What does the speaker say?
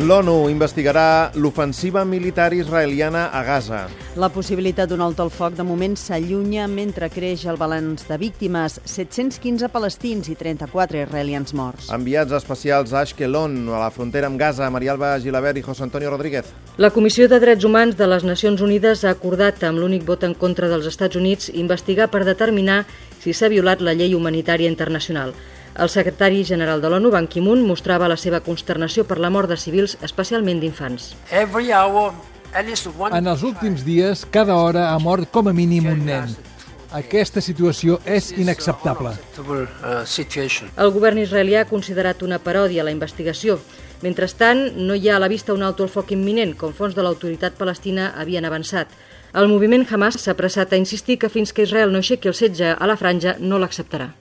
L'ONU investigarà l'ofensiva militar israeliana a Gaza. La possibilitat d'un alto al foc de moment s'allunya mentre creix el balanç de víctimes, 715 palestins i 34 israelians morts. Enviats especials a Ashkelon, a la frontera amb Gaza, Marialba Gilabert i José Antonio Rodríguez. La Comissió de Drets Humans de les Nacions Unides ha acordat, amb l'únic vot en contra dels Estats Units, investigar per determinar si s'ha violat la llei humanitària internacional. El secretari general de l'ONU, Ban Ki-moon, mostrava la seva consternació per la mort de civils, especialment d'infants. En els últims dies, cada hora ha mort com a mínim un nen. Aquesta situació és inacceptable. El govern israelià ha considerat una paròdia la investigació. Mentrestant, no hi ha a la vista un alto al foc imminent, com fons de l'autoritat palestina havien avançat. El moviment Hamas s'ha apressat a insistir que fins que Israel no aixequi el setge a la franja no l'acceptarà.